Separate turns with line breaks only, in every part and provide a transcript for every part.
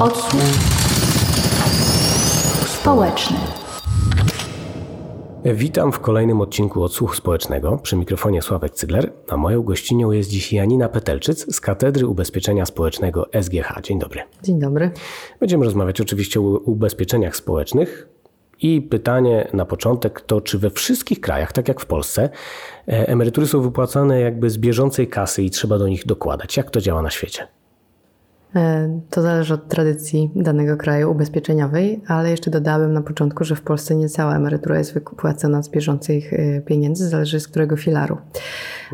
Odsłuch społeczny.
Witam w kolejnym odcinku Odsłuchu Społecznego. Przy mikrofonie Sławek Cygler, a moją gościnią jest dziś Janina Petelczyc z Katedry Ubezpieczenia Społecznego SGH. Dzień dobry.
Dzień dobry.
Będziemy rozmawiać oczywiście o ubezpieczeniach społecznych. I pytanie na początek to, czy we wszystkich krajach, tak jak w Polsce, e, emerytury są wypłacane jakby z bieżącej kasy i trzeba do nich dokładać? Jak to działa na świecie?
E, to zależy od tradycji danego kraju ubezpieczeniowej, ale jeszcze dodałabym na początku, że w Polsce nie cała emerytura jest wypłacana z bieżących e, pieniędzy, zależy z którego filaru.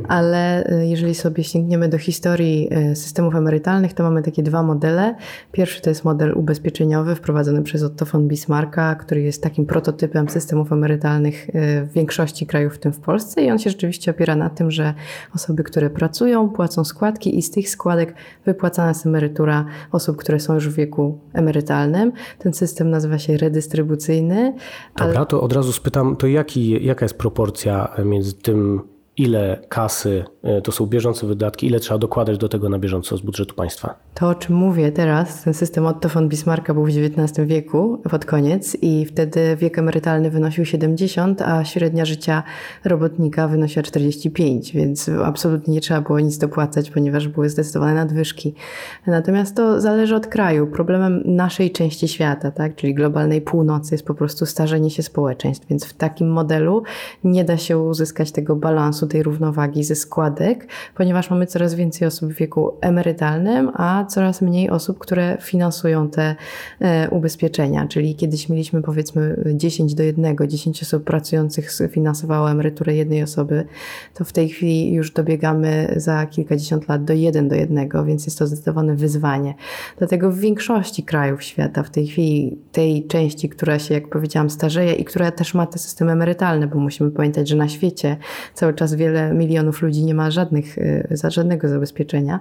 Ale e, jeżeli sobie sięgniemy do historii systemów emerytalnych, to mamy takie dwa modele. Pierwszy to jest model ubezpieczeniowy wprowadzony przez Otto von Bismarcka, który jest takim prototypem systemów emerytalnych w większości krajów, w tym w Polsce i on się rzeczywiście opiera na tym, że osoby, które pracują, płacą składki i z tych składek wypłacana jest emerytura osób, które są już w wieku emerytalnym. Ten system nazywa się redystrybucyjny.
Dobra, ale... to od razu spytam, to jaki, jaka jest proporcja między tym ile kasy e, to są bieżące wydatki, ile trzeba dokładać do tego na bieżąco z budżetu państwa?
To, o czym mówię teraz, ten system Otto von Bismarcka był w XIX wieku, pod koniec, i wtedy wiek emerytalny wynosił 70, a średnia życia robotnika wynosiła 45, więc absolutnie nie trzeba było nic dopłacać, ponieważ były zdecydowane nadwyżki. Natomiast to zależy od kraju. Problemem naszej części świata, tak, czyli globalnej północy, jest po prostu starzenie się społeczeństw, więc w takim modelu nie da się uzyskać tego balansu balansu tej równowagi ze składek, ponieważ mamy coraz więcej osób w wieku emerytalnym, a coraz mniej osób, które finansują te e, ubezpieczenia. Czyli kiedyś mieliśmy powiedzmy 10 do 1, 10 osób pracujących finansowało emeryturę jednej osoby, to w tej chwili już dobiegamy za kilkadziesiąt lat do 1 do 1, więc jest to zdecydowane wyzwanie. Dlatego w większości krajów świata w tej chwili tej części, która się, jak powiedziałam, starzeje i która też ma te systemy emerytalne, bo musimy pamiętać, że na świecie cały czas wiele milionów ludzi nie ma żadnych, y, żadnego zabezpieczenia,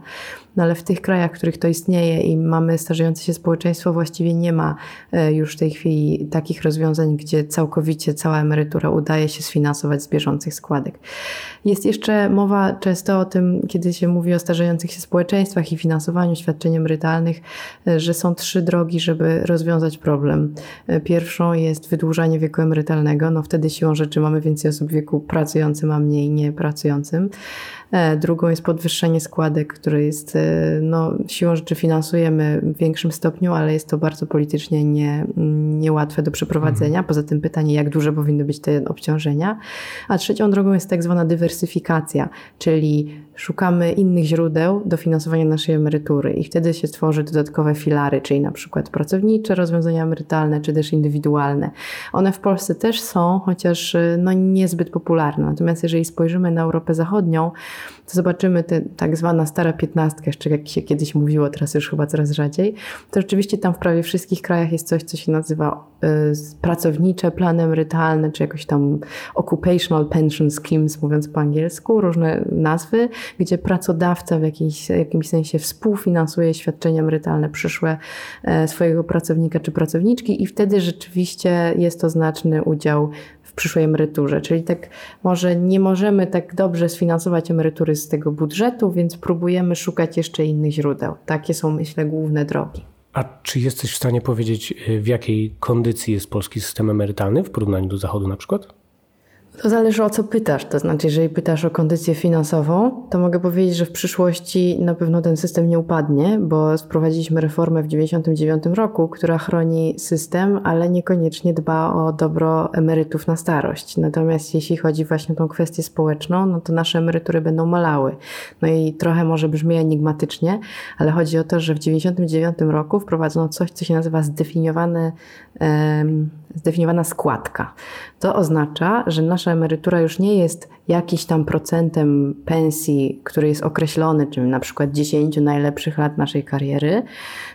no ale w tych krajach, w których to istnieje i mamy starzejące się społeczeństwo, właściwie nie ma y, już w tej chwili takich rozwiązań, gdzie całkowicie cała emerytura udaje się sfinansować z bieżących składek. Jest jeszcze mowa często o tym, kiedy się mówi o starzejących się społeczeństwach i finansowaniu świadczeń emerytalnych, y, że są trzy drogi, żeby rozwiązać problem. Pierwszą jest wydłużanie wieku emerytalnego, no wtedy siłą rzeczy mamy więcej osób w wieku pracującym, a mniej niepracującym. E, drugą jest podwyższenie składek, które jest e, no, siłą rzeczy finansujemy w większym stopniu, ale jest to bardzo politycznie nie, niełatwe do przeprowadzenia. Mhm. Poza tym pytanie, jak duże powinny być te obciążenia. A trzecią drogą jest tak zwana dywersyfikacja, czyli szukamy innych źródeł dofinansowania naszej emerytury i wtedy się tworzy dodatkowe filary, czyli na przykład pracownicze rozwiązania emerytalne, czy też indywidualne. One w Polsce też są, chociaż e, no, niezbyt popularne. Natomiast jeżeli spojrzymy na Europę Zachodnią, to zobaczymy tę tak zwana stara piętnastka, jeszcze jak się kiedyś mówiło, teraz już chyba coraz rzadziej, to rzeczywiście tam w prawie wszystkich krajach jest coś, co się nazywa y, pracownicze plany emerytalne, czy jakoś tam occupational pension schemes, mówiąc po angielsku, różne nazwy, gdzie pracodawca w jakimś, sensie współfinansuje świadczenia emerytalne przyszłe y, swojego pracownika czy pracowniczki i wtedy rzeczywiście jest to znaczny udział w przyszłej emeryturze. Czyli tak może nie możemy tak dobrze sfinansować emerytury z tego budżetu, więc próbujemy szukać jeszcze innych źródeł. Takie są, myślę, główne drogi.
A czy jesteś w stanie powiedzieć, w jakiej kondycji jest polski system emerytalny w porównaniu do Zachodu na przykład?
To zależy o co pytasz. To znaczy, jeżeli pytasz o kondycję finansową, to mogę powiedzieć, że w przyszłości na pewno ten system nie upadnie, bo wprowadziliśmy reformę w 1999 roku, która chroni system, ale niekoniecznie dba o dobro emerytów na starość. Natomiast jeśli chodzi właśnie o tą kwestię społeczną, no to nasze emerytury będą malały. No i trochę może brzmi enigmatycznie, ale chodzi o to, że w 1999 roku wprowadzono coś, co się nazywa zdefiniowane zdefiniowana składka. To oznacza, że nasza emerytura już nie jest jakiś tam procentem pensji, który jest określony, czym na przykład 10 najlepszych lat naszej kariery,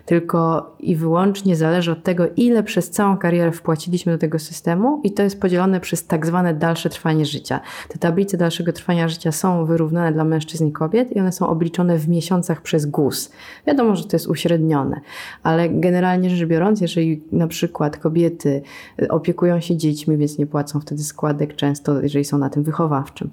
tylko i wyłącznie zależy od tego, ile przez całą karierę wpłaciliśmy do tego systemu i to jest podzielone przez tak zwane dalsze trwanie życia. Te tablice dalszego trwania życia są wyrównane dla mężczyzn i kobiet i one są obliczone w miesiącach przez GUS. Wiadomo, że to jest uśrednione, ale generalnie rzecz biorąc, jeżeli na przykład kobiety opiekują się dziećmi, więc nie płacą wtedy składek często, jeżeli są na tym wychowawczym,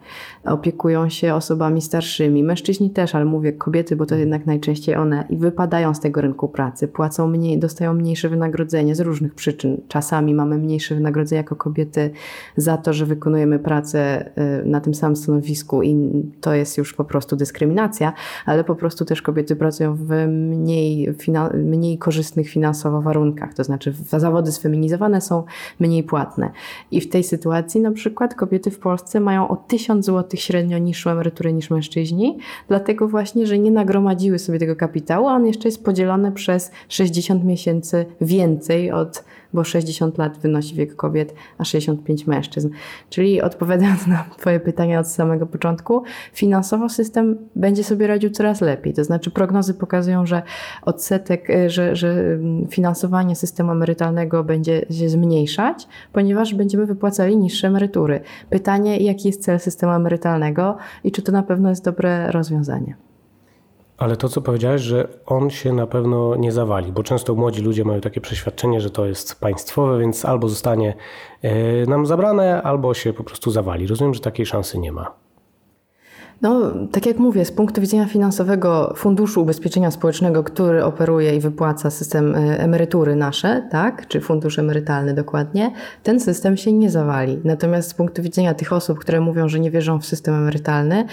Opiekują się osobami starszymi, mężczyźni też, ale mówię kobiety, bo to jednak najczęściej one i wypadają z tego rynku pracy, płacą mniej, dostają mniejsze wynagrodzenie z różnych przyczyn. Czasami mamy mniejsze wynagrodzenie jako kobiety za to, że wykonujemy pracę y, na tym samym stanowisku i to jest już po prostu dyskryminacja, ale po prostu też kobiety pracują w mniej, mniej korzystnych finansowo warunkach, to znaczy zawody sfeminizowane są mniej płatne. I w tej sytuacji na przykład kobiety w Polsce mają o 1000 zł średnio niższą emeryturę niż mężczyźni, dlatego właśnie, że nie nagromadziły sobie tego kapitału, a on jeszcze jest podzielony przez 60 miesięcy więcej od bo 60 lat wynosi wiek kobiet, a 65 mężczyzn. Czyli odpowiadając na Twoje pytania od samego początku, finansowo system będzie sobie radził coraz lepiej. To znaczy prognozy pokazują, że odsetek, e, że, że mm, finansowanie systemu emerytalnego będzie się zmniejszać, ponieważ będziemy wypłacali niższe emerytury. Pytanie, jaki jest cel systemu emerytalnego i czy to na pewno jest dobre rozwiązanie.
Ale to, co powiedziałeś, że on się na pewno nie zawali, bo często młodzi ludzie mają takie przeświadczenie, że to jest państwowe, więc albo zostanie e, nam zabrane, albo się po prostu zawali. Rozumiem, że takiej szansy nie ma.
No, tak jak mówię, z punktu widzenia finansowego Funduszu Ubezpieczenia Społecznego, który operuje i wypłaca system e, emerytury nasze, tak, czy fundusz emerytalny dokładnie, ten system się nie zawali. Natomiast z punktu widzenia tych osób, które mówią, że nie wierzą w system emerytalny,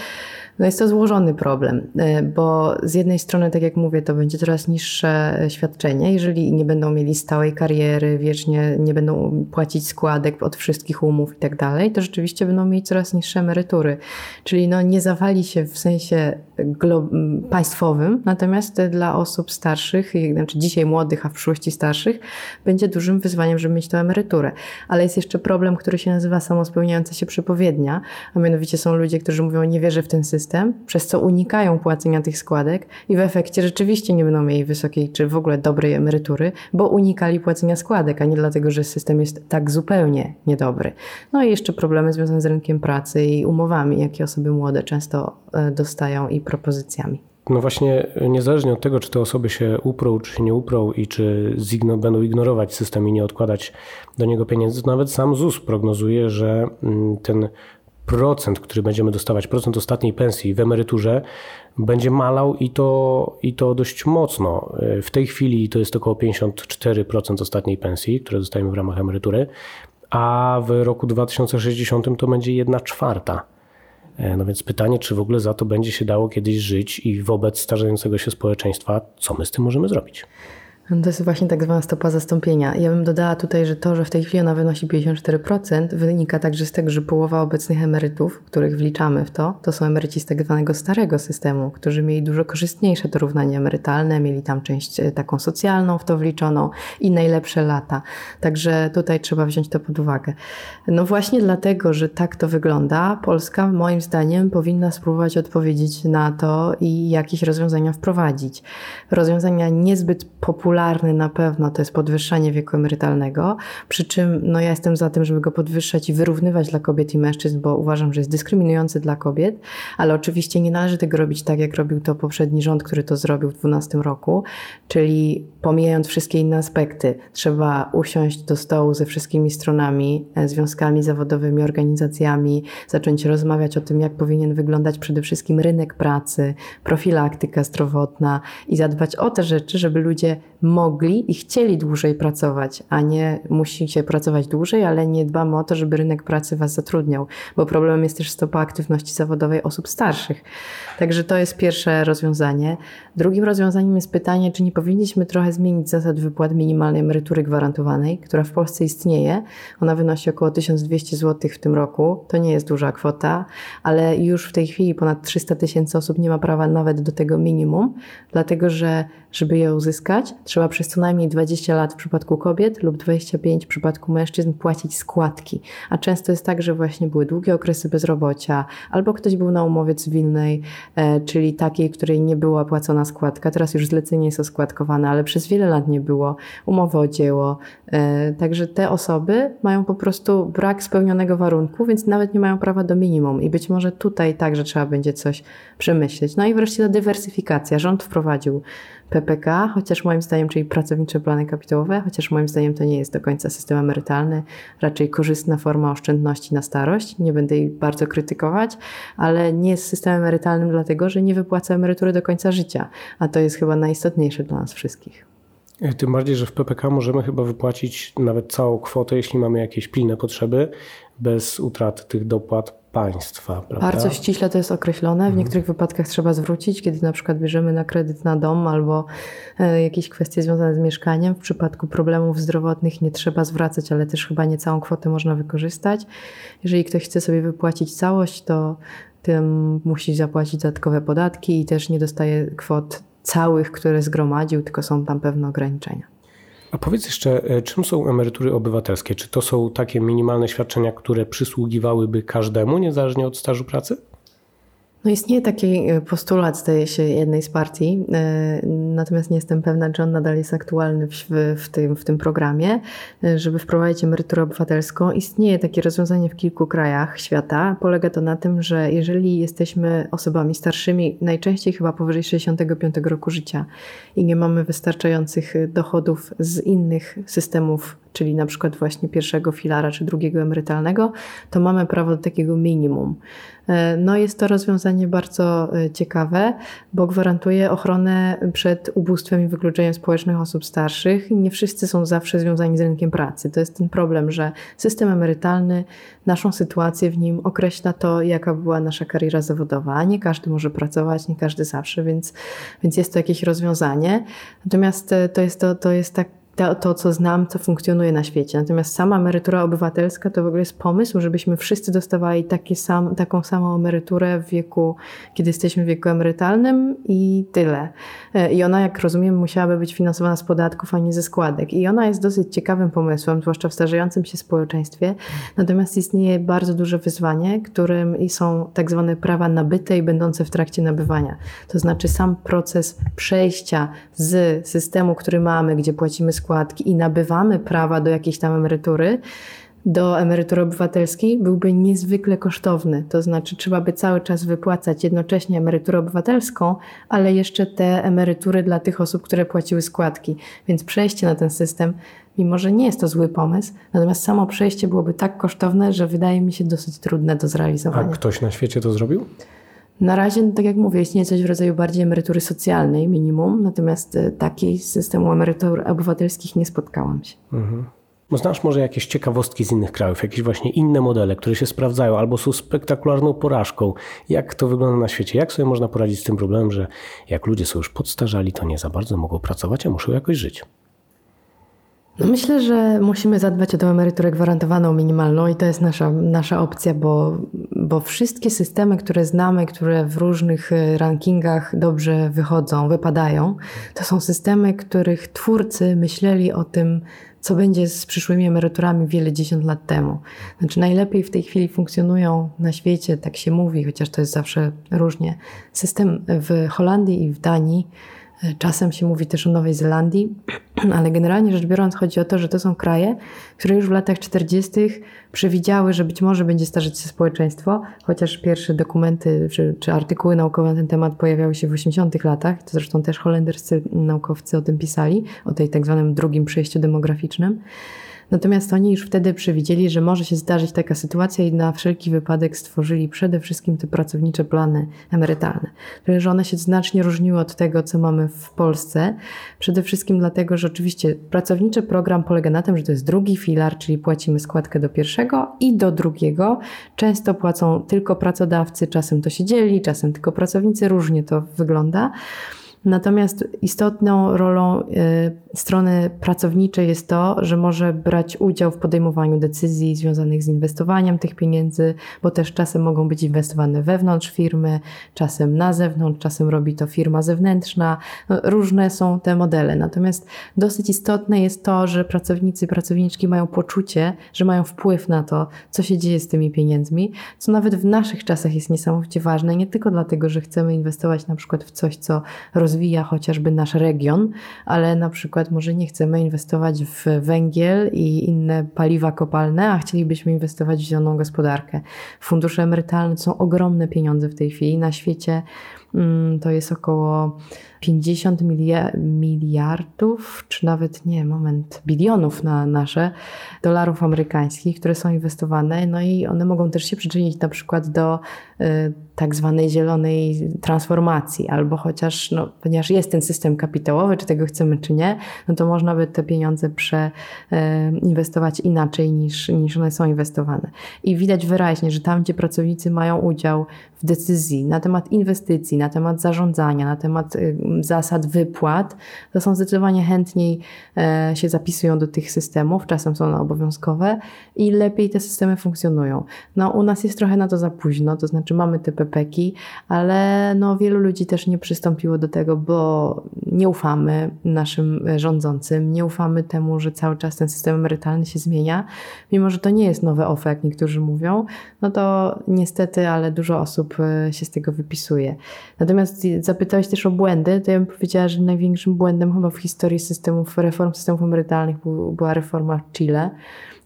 no jest to złożony problem, e, bo z jednej strony, tak jak mówię, to będzie coraz niższe świadczenie, jeżeli nie będą mieli stałej kariery, wiecznie nie będą płacić składek od wszystkich umów i tak dalej, to rzeczywiście będą mieć coraz niższe emerytury. Czyli no nie zawali się w sensie państwowym, natomiast dla osób starszych, znaczy dzisiaj młodych, a w przyszłości starszych, będzie dużym wyzwaniem, żeby mieć tę emeryturę. Ale jest jeszcze problem, który się nazywa samospełniająca się przepowiednia, a mianowicie są ludzie, którzy mówią, nie wierzę w ten system, przez co unikają płacenia tych składek i w efekcie rzeczywiście nie będą mieli wysokiej czy w ogóle dobrej emerytury, bo unikali płacenia składek, a nie dlatego, że system jest tak zupełnie niedobry. No i jeszcze problemy związane z rynkiem pracy i umowami, jakie osoby młode często e, dostają i propozycjami.
No właśnie, niezależnie od tego, czy te osoby się uprą, czy się nie uprą i czy będą ignorować system i nie odkładać do niego pieniędzy, to nawet sam ZUS prognozuje, że mm, ten procent, który będziemy dostawać, procent ostatniej pensji w emeryturze, będzie malał i to, i to dość mocno. W tej chwili to jest około 54% ostatniej pensji, które dostajemy w ramach emerytury, a w roku 2060 to będzie 1 czwarta. E, no więc pytanie, czy w ogóle za to będzie się dało kiedyś żyć i wobec starzejącego się społeczeństwa, co my z tym możemy zrobić?
To jest właśnie tak zwana stopa zastąpienia. Ja bym dodała tutaj, że to, że w tej chwili ona wynosi 54%, wynika także z tego, że połowa obecnych emerytów, których wliczamy w to, to są emeryci z tak zwanego starego systemu, którzy mieli dużo korzystniejsze dorównanie emerytalne, mieli tam część e, taką socjalną w to wliczoną i najlepsze lata. Także tutaj trzeba wziąć to pod uwagę. No właśnie dlatego, że tak to wygląda, Polska moim zdaniem powinna spróbować odpowiedzieć na to i jakieś rozwiązania wprowadzić. Rozwiązania niezbyt popularne, popularny na pewno to jest podwyższanie wieku emerytalnego, przy czym no ja jestem za tym, żeby go podwyższać i wyrównywać dla kobiet i mężczyzn, bo uważam, że jest dyskryminujący dla kobiet, ale oczywiście nie należy tego robić tak, jak robił to poprzedni rząd, który to zrobił w 2012 roku, czyli pomijając wszystkie inne aspekty, trzeba usiąść do stołu ze wszystkimi stronami, e, związkami zawodowymi, organizacjami, zacząć rozmawiać o tym, jak powinien wyglądać przede wszystkim rynek pracy, profilaktyka zdrowotna i zadbać o te rzeczy, żeby ludzie mogli i chcieli dłużej pracować, a nie musicie pracować dłużej, ale nie dbamy o to, żeby rynek pracy was zatrudniał, bo problemem jest też stopa aktywności zawodowej osób starszych. Także to jest pierwsze rozwiązanie. Drugim rozwiązaniem jest pytanie, czy nie powinniśmy trochę zmienić zasad wypłat minimalnej emerytury gwarantowanej, która w Polsce istnieje. Ona wynosi około 1200 zł w tym roku. To nie jest duża kwota, ale już w tej chwili ponad 300 tysięcy osób nie ma prawa nawet do tego minimum, dlatego że żeby je uzyskać, trzeba przez co najmniej 20 lat w przypadku kobiet lub 25 w przypadku mężczyzn płacić składki. A często jest tak, że właśnie były długie okresy bezrobocia, albo ktoś był na umowie cywilnej, e, czyli takiej, której nie była płacona składka. Teraz już zlecenie jest oskładkowane, ale przez wiele lat nie było umowy o dzieło. E, także te osoby mają po prostu brak spełnionego warunku, więc nawet nie mają prawa do minimum. I być może tutaj także trzeba będzie coś przemyśleć. No i wreszcie ta dywersyfikacja. Rząd wprowadził PPK, chociaż moim zdaniem, czyli pracownicze plany kapitałowe, chociaż moim zdaniem to nie jest do końca system emerytalny, raczej korzystna forma oszczędności na starość. Nie będę jej bardzo krytykować, ale nie jest systemem emerytalnym dlatego, że nie wypłaca emerytury do końca życia, a to jest chyba najistotniejsze dla nas wszystkich.
Tym bardziej, że w PPK możemy chyba wypłacić nawet całą kwotę, jeśli mamy jakieś pilne potrzeby, bez utraty tych dopłat państwa. Prawda?
Bardzo ściśle to jest określone. W mhm. niektórych wypadkach trzeba zwrócić, kiedy na przykład bierzemy na kredyt na dom albo e, jakieś kwestie związane z mieszkaniem. W przypadku problemów zdrowotnych nie trzeba zwracać, ale też chyba nie całą kwotę można wykorzystać. Jeżeli ktoś chce sobie wypłacić całość, to tym musi zapłacić dodatkowe podatki i też nie dostaje kwot całych, które zgromadził, tylko są tam pewne ograniczenia.
A powiedz jeszcze, e, czym są emerytury obywatelskie? Czy to są takie minimalne świadczenia, które przysługiwałyby każdemu, niezależnie od stażu pracy?
No istnieje taki e, postulat, zdaje się, jednej z partii, e, natomiast nie jestem pewna, czy on nadal jest aktualny w, w, tym, w tym programie, e, żeby wprowadzić emeryturę obywatelską. Istnieje takie rozwiązanie w kilku krajach świata. Polega to na tym, że jeżeli jesteśmy osobami starszymi, najczęściej chyba powyżej 65 roku życia i nie mamy wystarczających dochodów z innych systemów czyli na przykład właśnie pierwszego filara czy drugiego emerytalnego, to mamy prawo do takiego minimum. E, no jest to rozwiązanie bardzo e, ciekawe, bo gwarantuje ochronę przed ubóstwem i wykluczeniem społecznych osób starszych. Nie wszyscy są zawsze związani z rynkiem pracy. To jest ten problem, że system emerytalny, naszą sytuację w nim określa to, jaka była nasza kariera zawodowa. Nie każdy może pracować, nie każdy zawsze, więc, więc jest to jakieś rozwiązanie. Natomiast e, to jest, to, to jest tak to, to, co znam, co funkcjonuje na świecie. Natomiast sama emerytura obywatelska to w ogóle jest pomysł, żebyśmy wszyscy dostawali sam, taką samą emeryturę w wieku, kiedy jesteśmy w wieku emerytalnym i tyle. E, I ona, jak rozumiem, musiałaby być finansowana z podatków, a nie ze składek. I ona jest dosyć ciekawym pomysłem, zwłaszcza w starzejącym się społeczeństwie. Natomiast istnieje bardzo duże wyzwanie, którym są tak zwane prawa nabyte i będące w trakcie nabywania. To znaczy sam proces przejścia z systemu, który mamy, gdzie płacimy składki i nabywamy prawa do jakiejś tam emerytury, do emerytury obywatelskiej byłby niezwykle kosztowny. To znaczy, trzeba by cały czas wypłacać jednocześnie emeryturę obywatelską, ale jeszcze te emerytury dla tych osób, które płaciły składki. Więc przejście na ten system, mimo że nie jest to zły pomysł, natomiast samo przejście byłoby tak kosztowne, że wydaje mi się dosyć trudne do zrealizowania.
A ktoś na świecie to zrobił?
Na razie, no tak jak mówię, istnieje coś w rodzaju bardziej emerytury socjalnej, minimum, natomiast e, takiej systemu emerytur obywatelskich nie spotkałam się. Mhm.
Znasz może jakieś ciekawostki z innych krajów, jakieś właśnie inne modele, które się sprawdzają albo są spektakularną porażką? Jak to wygląda na świecie? Jak sobie można poradzić z tym problemem, że jak ludzie są już podstarzali, to nie za bardzo mogą pracować, a muszą jakoś żyć?
No myślę, że musimy zadbać o tę emeryturę gwarantowaną minimalną i to jest nasza, nasza opcja, bo, bo wszystkie systemy, które znamy, które w różnych e, rankingach dobrze wychodzą, wypadają, to są systemy, których twórcy myśleli o tym, co będzie z przyszłymi emeryturami wiele dziesiąt lat temu. Znaczy najlepiej w tej chwili funkcjonują na świecie, tak się mówi, chociaż to jest zawsze różnie, system w Holandii i w Danii, Czasem się mówi też o Nowej Zelandii, ale generalnie rzecz biorąc chodzi o to, że to są kraje, które już w latach 40. przewidziały, że być może będzie starzeć się społeczeństwo, chociaż pierwsze dokumenty czy, czy artykuły naukowe na ten temat pojawiały się w 80. latach, to zresztą też holenderscy naukowcy o tym pisali, o tej tak zwanym drugim przejściu demograficznym. Natomiast oni już wtedy przewidzieli, że może się zdarzyć taka sytuacja i na wszelki wypadek stworzyli przede wszystkim te pracownicze plany emerytalne. Tyle, że one się znacznie różniły od tego, co mamy w Polsce. Przede wszystkim dlatego, że oczywiście pracowniczy program polega na tym, że to jest drugi filar, czyli płacimy składkę do pierwszego i do drugiego. Często płacą tylko pracodawcy, czasem to się dzieli, czasem tylko pracownicy, różnie to wygląda. Natomiast istotną rolą y, strony pracowniczej jest to, że może brać udział w podejmowaniu decyzji związanych z inwestowaniem tych pieniędzy, bo też czasem mogą być inwestowane wewnątrz firmy, czasem na zewnątrz, czasem robi to firma zewnętrzna. No, różne są te modele. Natomiast dosyć istotne jest to, że pracownicy i pracowniczki mają poczucie, że mają wpływ na to, co się dzieje z tymi pieniędzmi, co nawet w naszych czasach jest niesamowicie ważne, nie tylko dlatego, że chcemy inwestować na przykład w coś, co rozwija chociażby nasz region, ale na przykład może nie chcemy inwestować w węgiel i inne paliwa kopalne, a chcielibyśmy inwestować w zieloną gospodarkę. Fundusze emerytalne są ogromne pieniądze w tej chwili. Na świecie to jest około 50 miliardów, czy nawet nie, moment, bilionów na nasze dolarów amerykańskich, które są inwestowane, no i one mogą też się przyczynić na przykład do y, tak zwanej zielonej transformacji, albo chociaż, no, ponieważ jest ten system kapitałowy, czy tego chcemy, czy nie, no to można by te pieniądze przeinwestować inaczej niż, niż one są inwestowane. I widać wyraźnie, że tam, gdzie pracownicy mają udział w decyzji na temat inwestycji, na temat zarządzania, na temat y, zasad wypłat, to są zdecydowanie chętniej e, się zapisują do tych systemów, czasem są one obowiązkowe i lepiej te systemy funkcjonują. No u nas jest trochę na to za późno, to znaczy mamy te PPK, ale no wielu ludzi też nie przystąpiło do tego, bo nie ufamy naszym rządzącym, nie ufamy temu, że cały czas ten system emerytalny się zmienia, mimo że to nie jest nowe OFE, jak niektórzy mówią, no to niestety, ale dużo osób e, się z tego wypisuje. Natomiast zapytałeś też o błędy, to ja bym powiedziała, że największym błędem chyba w historii systemów, reform systemów emerytalnych była reforma w Chile,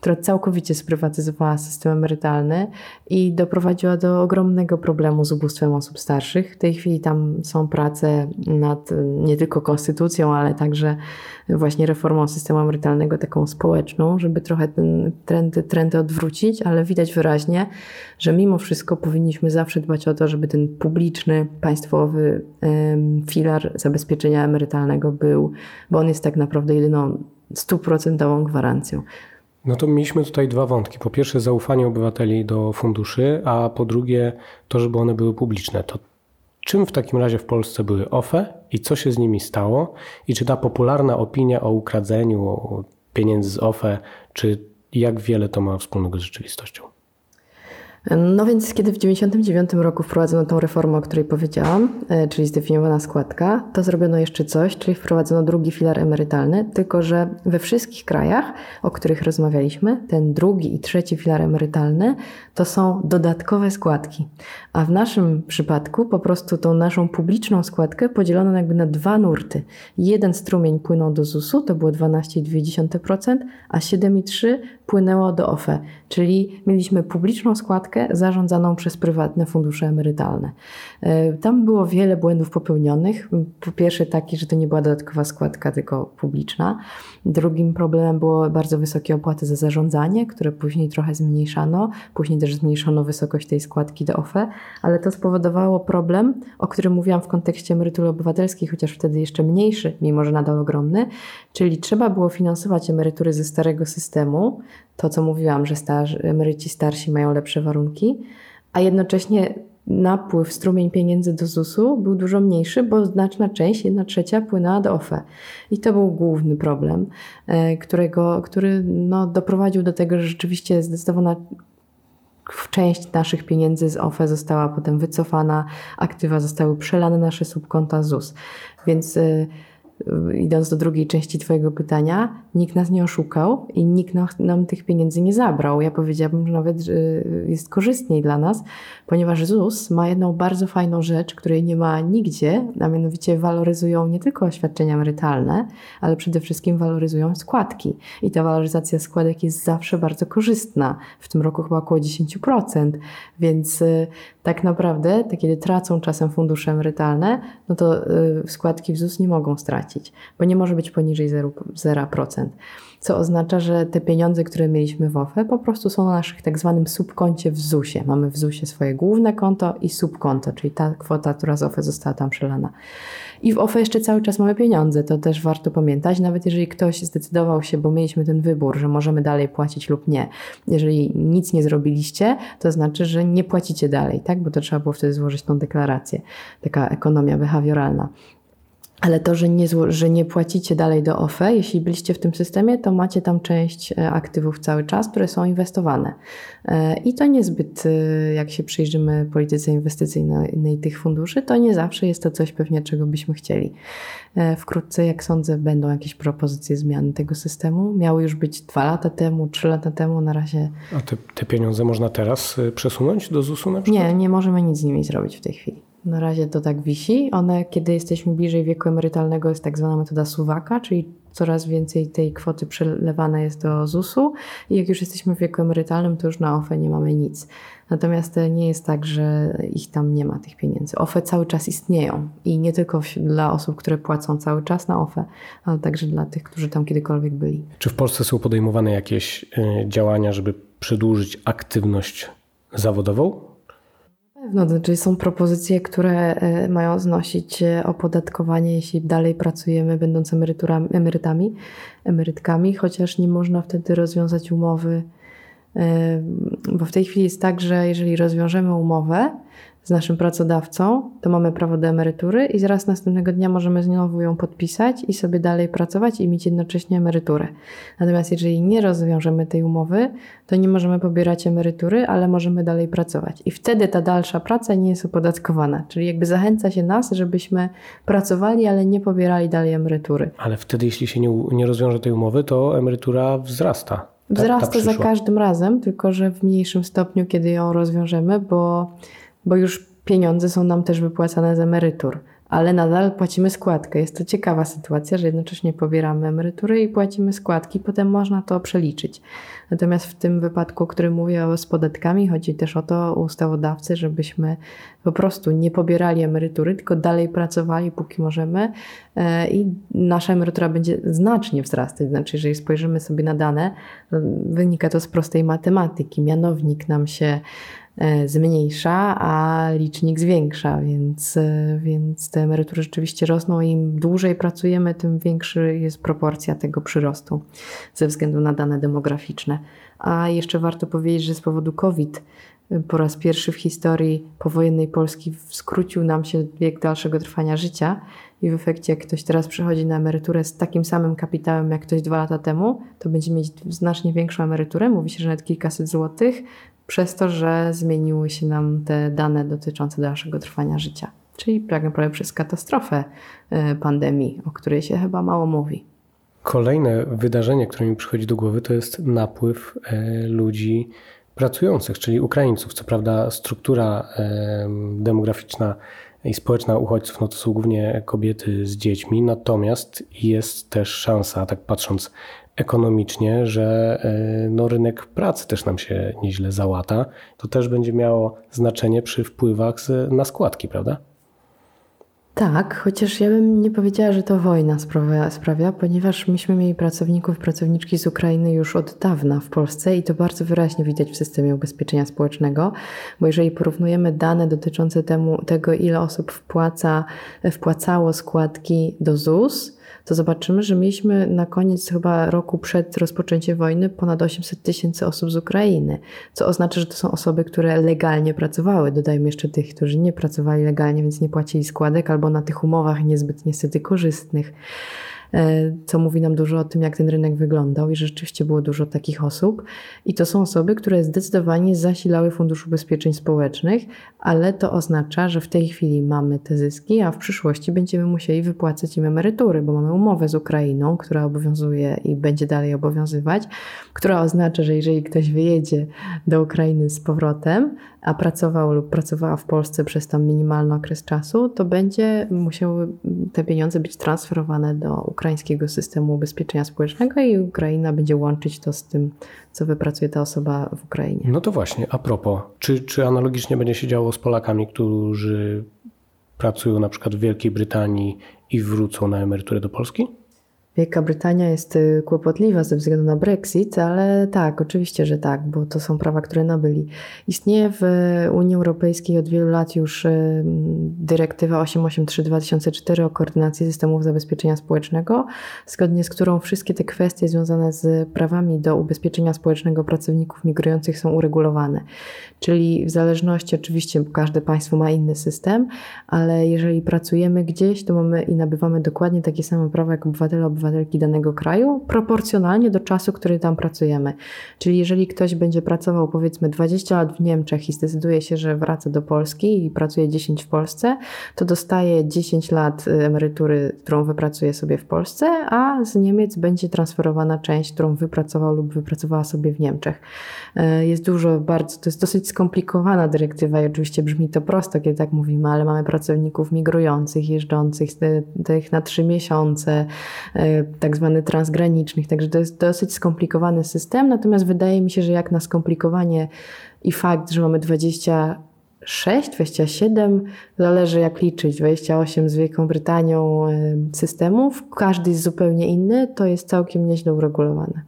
która całkowicie sprywatyzowała system emerytalny i doprowadziła do ogromnego problemu z ubóstwem osób starszych. W tej chwili tam są prace nad nie tylko konstytucją, ale także właśnie reformą systemu emerytalnego taką społeczną, żeby trochę ten trendy odwrócić, ale widać wyraźnie, że mimo wszystko powinniśmy zawsze dbać o to, żeby ten publiczny, państwowy filar zabezpieczenia emerytalnego był, bo on jest tak naprawdę jedyną stuprocentową gwarancją.
No to mieliśmy tutaj dwa wątki. Po pierwsze zaufanie obywateli do funduszy, a po drugie to, żeby one były publiczne. To czym w takim razie w Polsce były OFE i co się z nimi stało? I czy ta popularna opinia o ukradzeniu pieniędzy z OFE, czy jak wiele to ma wspólnego z rzeczywistością?
No więc kiedy w 1999 roku wprowadzono tą reformę, o której powiedziałam, e, czyli zdefiniowana składka, to zrobiono jeszcze coś, czyli wprowadzono drugi filar emerytalny, tylko że we wszystkich krajach, o których rozmawialiśmy, ten drugi i trzeci filar emerytalny to są dodatkowe składki. A w naszym przypadku po prostu tą naszą publiczną składkę podzielono jakby na dwa nurty. Jeden strumień płynął do ZUS-u, to było 12,2%, a 7,3% płynęło do OFE, czyli mieliśmy publiczną składkę zarządzaną przez prywatne fundusze emerytalne. E, tam było wiele błędów popełnionych. Po pierwsze taki, że to nie była dodatkowa składka, tylko publiczna. Drugim problemem było bardzo wysokie opłaty za zarządzanie, które później trochę zmniejszano. Później też zmniejszono wysokość tej składki do OFE, ale to spowodowało problem, o którym mówiłam w kontekście emerytury obywatelskiej, chociaż wtedy jeszcze mniejszy, mimo że nadal ogromny, czyli trzeba było finansować emerytury ze starego systemu, to co mówiłam, że starzy, emeryci starsi mają lepsze warunki, a jednocześnie napływ, strumień pieniędzy do ZUS-u był dużo mniejszy, bo znaczna część, jedna trzecia płynęła do OFE. I to był główny problem, e, którego, który no, doprowadził do tego, że rzeczywiście zdecydowana część naszych pieniędzy z OFE została potem wycofana, aktywa zostały przelane na nasze subkonta ZUS. Więc y, idąc do drugiej części Twojego pytania, nikt nas nie oszukał i nikt nam, nam, tych pieniędzy nie zabrał. Ja powiedziałabym, że nawet że jest korzystniej dla nas, ponieważ ZUS ma jedną bardzo fajną rzecz, której nie ma nigdzie, a mianowicie waloryzują nie tylko świadczenia emerytalne, ale przede wszystkim waloryzują składki. I ta waloryzacja składek jest zawsze bardzo korzystna. W tym roku chyba około 10%, więc y, tak naprawdę, kiedy tracą czasem fundusze emerytalne, no to y, składki w ZUS nie mogą stracić, bo nie może być poniżej 0%. Co oznacza, że te pieniądze, które mieliśmy w OFE, po prostu są na naszych tak zwanym subkoncie w ZUS-ie. Mamy w ZUS-ie swoje główne konto i subkonto, czyli ta kwota, która z OFE została tam przelana. I w OFE jeszcze cały czas mamy pieniądze, to też warto pamiętać, nawet jeżeli ktoś zdecydował się, bo mieliśmy ten wybór, że możemy dalej płacić lub nie. Jeżeli nic nie zrobiliście, to znaczy, że nie płacicie dalej, tak? Bo to trzeba było wtedy złożyć tą deklarację. Taka ekonomia behawioralna. Ale to, że nie, że nie płacicie dalej do OFE, jeśli byliście w tym systemie, to macie tam część e, aktywów cały czas, które są inwestowane. E, I to niezbyt, e, jak się przyjrzymy polityce inwestycyjnej tych funduszy, to nie zawsze jest to coś pewnie, czego byśmy chcieli. Wkrótce, jak sądzę, będą jakieś propozycje zmiany tego systemu. Miały już być dwa lata temu, trzy lata temu, na razie.
A te, te pieniądze można teraz przesunąć do ZUS-u na przykład?
Nie, nie możemy nic z nimi zrobić w tej chwili. Na razie to tak wisi. One, kiedy jesteśmy bliżej wieku emerytalnego, jest tak zwana metoda suwaka, czyli coraz więcej tej kwoty przelewane jest do ZUS-u i jak już jesteśmy w wieku emerytalnym, to już na OFE nie mamy nic. Natomiast nie jest tak, że ich tam nie ma tych pieniędzy. OFE cały czas istnieją i nie tylko dla osób, które płacą cały czas na OFE, ale także dla tych, którzy tam kiedykolwiek byli.
Czy w Polsce są podejmowane jakieś y, działania, żeby przedłużyć aktywność zawodową?
Pewno, znaczy są propozycje, które e, mają znosić e, opodatkowanie, jeśli dalej pracujemy, będąc emerytami, emerytkami, chociaż nie można wtedy rozwiązać umowy, e, bo w tej chwili jest tak, że jeżeli rozwiążemy umowę, z naszym pracodawcą, to mamy prawo do emerytury i zaraz następnego dnia możemy znowu ją podpisać i sobie dalej pracować i mieć jednocześnie emeryturę. Natomiast jeżeli nie rozwiążemy tej umowy, to nie możemy pobierać emerytury, ale możemy dalej pracować. I wtedy ta dalsza praca nie jest opodatkowana. Czyli jakby zachęca się nas, żebyśmy pracowali, ale nie pobierali dalej emerytury.
Ale wtedy, jeśli się nie, nie rozwiąże tej umowy, to emerytura wzrasta. Ta,
wzrasta ta za każdym razem, tylko że w mniejszym stopniu, kiedy ją rozwiążemy, bo bo już pieniądze są nam też wypłacane z emerytur, ale nadal płacimy składkę. Jest to ciekawa sytuacja, że jednocześnie pobieramy emerytury i płacimy składki, potem można to przeliczyć. Natomiast w tym wypadku, o którym mówię z podatkami, chodzi też o to ustawodawcy, żebyśmy po prostu nie pobierali emerytury, tylko dalej pracowali, póki możemy e, i nasza emerytura będzie znacznie wzrastać. Znaczy, jeżeli spojrzymy sobie na dane, wynika to z prostej matematyki. Mianownik nam się zmniejsza, a licznik zwiększa, więc, e, więc te emerytury rzeczywiście rosną. Im dłużej pracujemy, tym większa jest proporcja tego przyrostu ze względu na dane demograficzne. A jeszcze warto powiedzieć, że z powodu COVID e, po raz pierwszy w historii powojennej Polski skrócił nam się wiek dalszego trwania życia i w efekcie jak ktoś teraz przychodzi na emeryturę z takim samym kapitałem jak ktoś dwa lata temu, to będzie mieć znacznie większą emeryturę, mówi się, że nawet kilkaset złotych, przez to, że zmieniły się nam te dane dotyczące dalszego trwania życia. Czyli tak naprawdę przez katastrofę e, pandemii, o której się chyba mało mówi.
Kolejne wydarzenie, które mi przychodzi do głowy, to jest napływ e, ludzi pracujących, czyli Ukraińców. Co prawda, struktura demograficzna i społeczna uchodźców no to są głównie kobiety z dziećmi, natomiast jest też szansa, tak patrząc ekonomicznie, że e, no, rynek pracy też nam się nieźle załata. To też będzie miało znaczenie przy wpływach na składki, prawda?
Tak, chociaż ja bym nie powiedziała, że to wojna sprawia, sprawia, ponieważ myśmy mieli pracowników, pracowniczki z Ukrainy już od dawna w Polsce i to bardzo wyraźnie widać w systemie ubezpieczenia społecznego, bo jeżeli porównujemy dane dotyczące temu, tego, ile osób wpłaca, wpłacało składki do ZUS, to zobaczymy, że mieliśmy na koniec chyba roku przed rozpoczęciem wojny ponad 800 tysięcy osób z Ukrainy, co oznacza, że to są osoby, które legalnie pracowały. Dodajmy jeszcze tych, którzy nie pracowali legalnie, więc nie płacili składek albo na tych umowach niezbyt niestety korzystnych. E, co mówi nam dużo o tym, jak ten rynek wyglądał i że rzeczywiście było dużo takich osób. I to są osoby, które zdecydowanie zasilały Fundusz Ubezpieczeń Społecznych, ale to oznacza, że w tej chwili mamy te zyski, a w przyszłości będziemy musieli wypłacać im emerytury, bo mamy umowę z Ukrainą, która obowiązuje i będzie dalej obowiązywać, która oznacza, że jeżeli ktoś wyjedzie do Ukrainy z powrotem, a pracował lub pracowała w Polsce przez tam minimalny okres czasu, to będzie musiały te pieniądze być transferowane do ukraińskiego systemu ubezpieczenia społecznego i Ukraina będzie łączyć to z tym, co wypracuje ta osoba w Ukrainie.
No to właśnie, a propos, czy, czy analogicznie będzie się działo z Polakami, którzy pracują na przykład w Wielkiej Brytanii i wrócą na emeryturę do Polski?
Wielka Brytania jest y, kłopotliwa ze względu na Brexit, ale tak, oczywiście, że tak, bo to są prawa, które nabyli. Istnieje w Unii Europejskiej od wielu lat już y, dyrektywa 883-2004 o koordynacji systemów zabezpieczenia społecznego, zgodnie z którą wszystkie te kwestie związane z prawami do ubezpieczenia społecznego pracowników migrujących są uregulowane. Czyli w zależności, oczywiście każde państwo ma inny system, ale jeżeli pracujemy gdzieś, to mamy i nabywamy dokładnie takie same prawa jak obywatele, obywatelki danego kraju, proporcjonalnie do czasu, który tam pracujemy. Czyli jeżeli ktoś będzie pracował powiedzmy 20 lat w Niemczech i zdecyduje się, że wraca do Polski i pracuje 10 w Polsce, to dostaje 10 lat y, emerytury, którą wypracuje sobie w Polsce, a z Niemiec będzie transferowana część, którą wypracował lub wypracowała sobie w Niemczech. Y, jest dużo bardzo, to jest dosyć skomplikowana dyrektywa i oczywiście brzmi to prosto, kiedy tak mówimy, ale mamy pracowników migrujących, jeżdżących tych na trzy miesiące, tak zwany transgranicznych. Także to jest dosyć skomplikowany system, natomiast wydaje mi się, że jak na skomplikowanie i fakt, że mamy 26, 27, zależy jak liczyć, 28 z Wielką Brytanią systemów, każdy jest zupełnie inny, to jest całkiem nieźle uregulowane.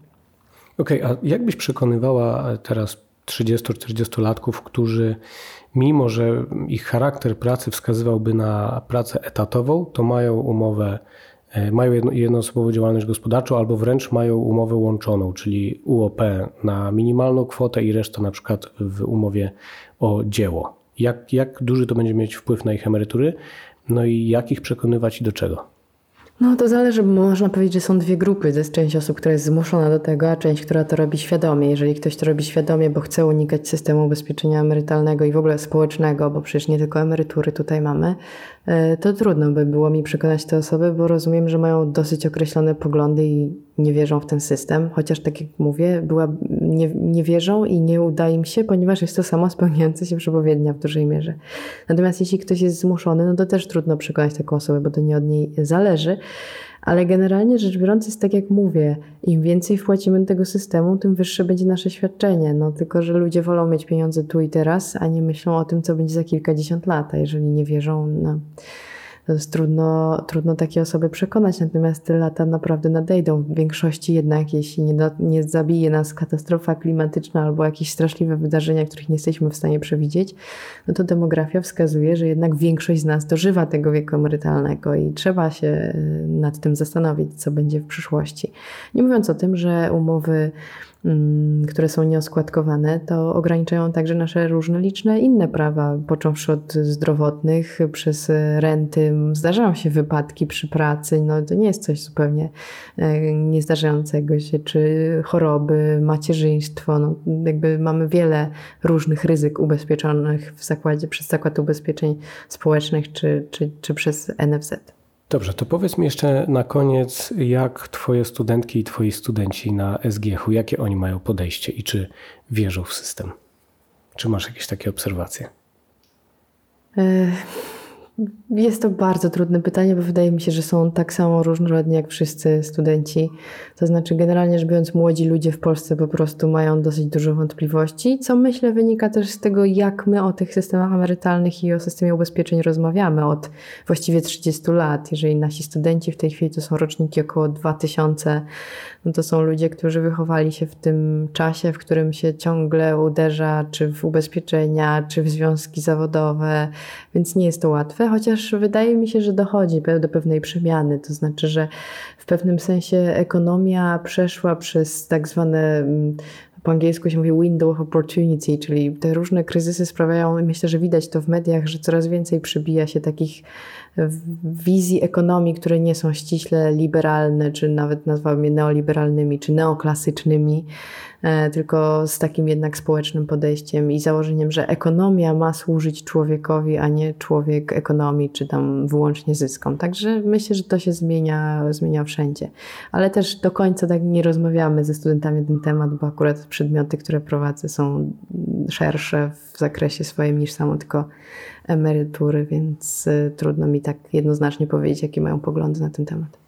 Okej, okay, a jak byś przekonywała teraz 30-40-latków, którzy mimo, że ich charakter pracy wskazywałby na pracę etatową, to mają umowę, e, mają jednoosobową działalność gospodarczą albo wręcz mają umowę łączoną, czyli UOP na minimalną kwotę i resztę na przykład w umowie o dzieło. Jak, jak duży to będzie mieć wpływ na ich emerytury? No i jak ich przekonywać i do czego?
No to zależy, bo można powiedzieć, że są dwie grupy. To jest część osób, która jest zmuszona do tego, a część, która to robi świadomie. Jeżeli ktoś to robi świadomie, bo chce unikać systemu ubezpieczenia emerytalnego i w ogóle społecznego, bo przecież nie tylko emerytury tutaj mamy, E, to trudno by było mi przekonać te osoby, bo rozumiem, że mają dosyć określone poglądy i nie wierzą w ten system. Chociaż, tak jak mówię, była, nie, nie wierzą i nie uda im się, ponieważ jest to samo spełniające się przepowiednia w dużej mierze. Natomiast jeśli ktoś jest zmuszony, no to też trudno przekonać taką osobę, bo to nie od niej zależy. Ale generalnie rzecz biorąc jest tak jak mówię, im więcej wpłacimy do tego systemu, tym wyższe będzie nasze świadczenie. No tylko, że ludzie wolą mieć pieniądze tu i teraz, a nie myślą o tym, co będzie za kilkadziesiąt lat, a jeżeli nie wierzą, no to jest trudno, trudno takie osoby przekonać, natomiast te lata naprawdę nadejdą. W większości jednak, jeśli nie, nie zabije nas katastrofa klimatyczna albo jakieś straszliwe wydarzenia, których nie jesteśmy w stanie przewidzieć, no to demografia wskazuje, że jednak większość z nas dożywa tego wieku emerytalnego i trzeba się y, nad tym zastanowić, co będzie w przyszłości. Nie mówiąc o tym, że umowy które są nieoskładkowane, to ograniczają także nasze różne liczne inne prawa, począwszy od zdrowotnych, przez renty. Zdarzają się wypadki przy pracy, no to nie jest coś zupełnie e, niezdarzającego się, czy choroby, macierzyństwo. No, jakby mamy wiele różnych ryzyk ubezpieczonych w zakładzie, przez Zakład Ubezpieczeń Społecznych, czy, czy, czy przez NFZ.
Dobrze, to powiedz mi jeszcze na koniec, jak Twoje studentki i Twoi studenci na SGH-u, jakie oni mają podejście i czy wierzą w system? Czy masz jakieś takie obserwacje?
Jest to bardzo trudne pytanie, bo wydaje mi się, że są tak samo różnorodni jak wszyscy studenci. To znaczy, generalnie rzecz biorąc, młodzi ludzie w Polsce po prostu mają dosyć dużo wątpliwości, co myślę wynika też z tego, jak my o tych systemach emerytalnych i o systemie ubezpieczeń rozmawiamy od właściwie 30 lat. Jeżeli nasi studenci w tej chwili to są roczniki około 2000, no to są ludzie, którzy wychowali się w tym czasie, w którym się ciągle uderza, czy w ubezpieczenia, czy w związki zawodowe, więc nie jest to łatwe, chociaż wydaje mi się, że dochodzi do pewnej przemiany. To znaczy, że w pewnym sensie ekonomia przeszła przez tak zwane mm, po angielsku się mówi window of opportunity, czyli te różne kryzysy sprawiają, myślę, że widać to w mediach, że coraz więcej przybija się takich wizji ekonomii, które nie są ściśle liberalne, czy nawet nazwałbym je neoliberalnymi, czy neoklasycznymi, e, tylko z takim jednak społecznym podejściem i założeniem, że ekonomia ma służyć człowiekowi, a nie człowiek ekonomii, czy tam wyłącznie zyskom. Także myślę, że to się zmienia, zmienia wszędzie. Ale też do końca tak nie rozmawiamy ze studentami na ten temat, bo akurat przedmioty, które prowadzę są szersze w zakresie swoim niż samo tylko emerytury, więc y, trudno mi tak jednoznacznie powiedzieć, jakie mają poglądy na ten temat.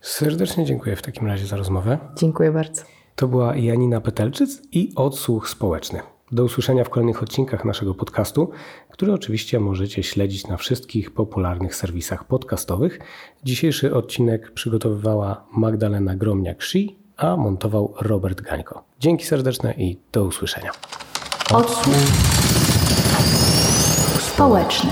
Serdecznie dziękuję w takim razie za rozmowę.
Dziękuję bardzo.
To była Janina Petelczyc i Odsłuch Społeczny. Do usłyszenia w kolejnych odcinkach naszego podcastu, który oczywiście możecie śledzić na wszystkich popularnych serwisach podcastowych. Dzisiejszy odcinek przygotowywała Magdalena Gromniak-Szi, a montował Robert Gańko. Dzięki serdeczne i do usłyszenia.
Odsłuch społeczny.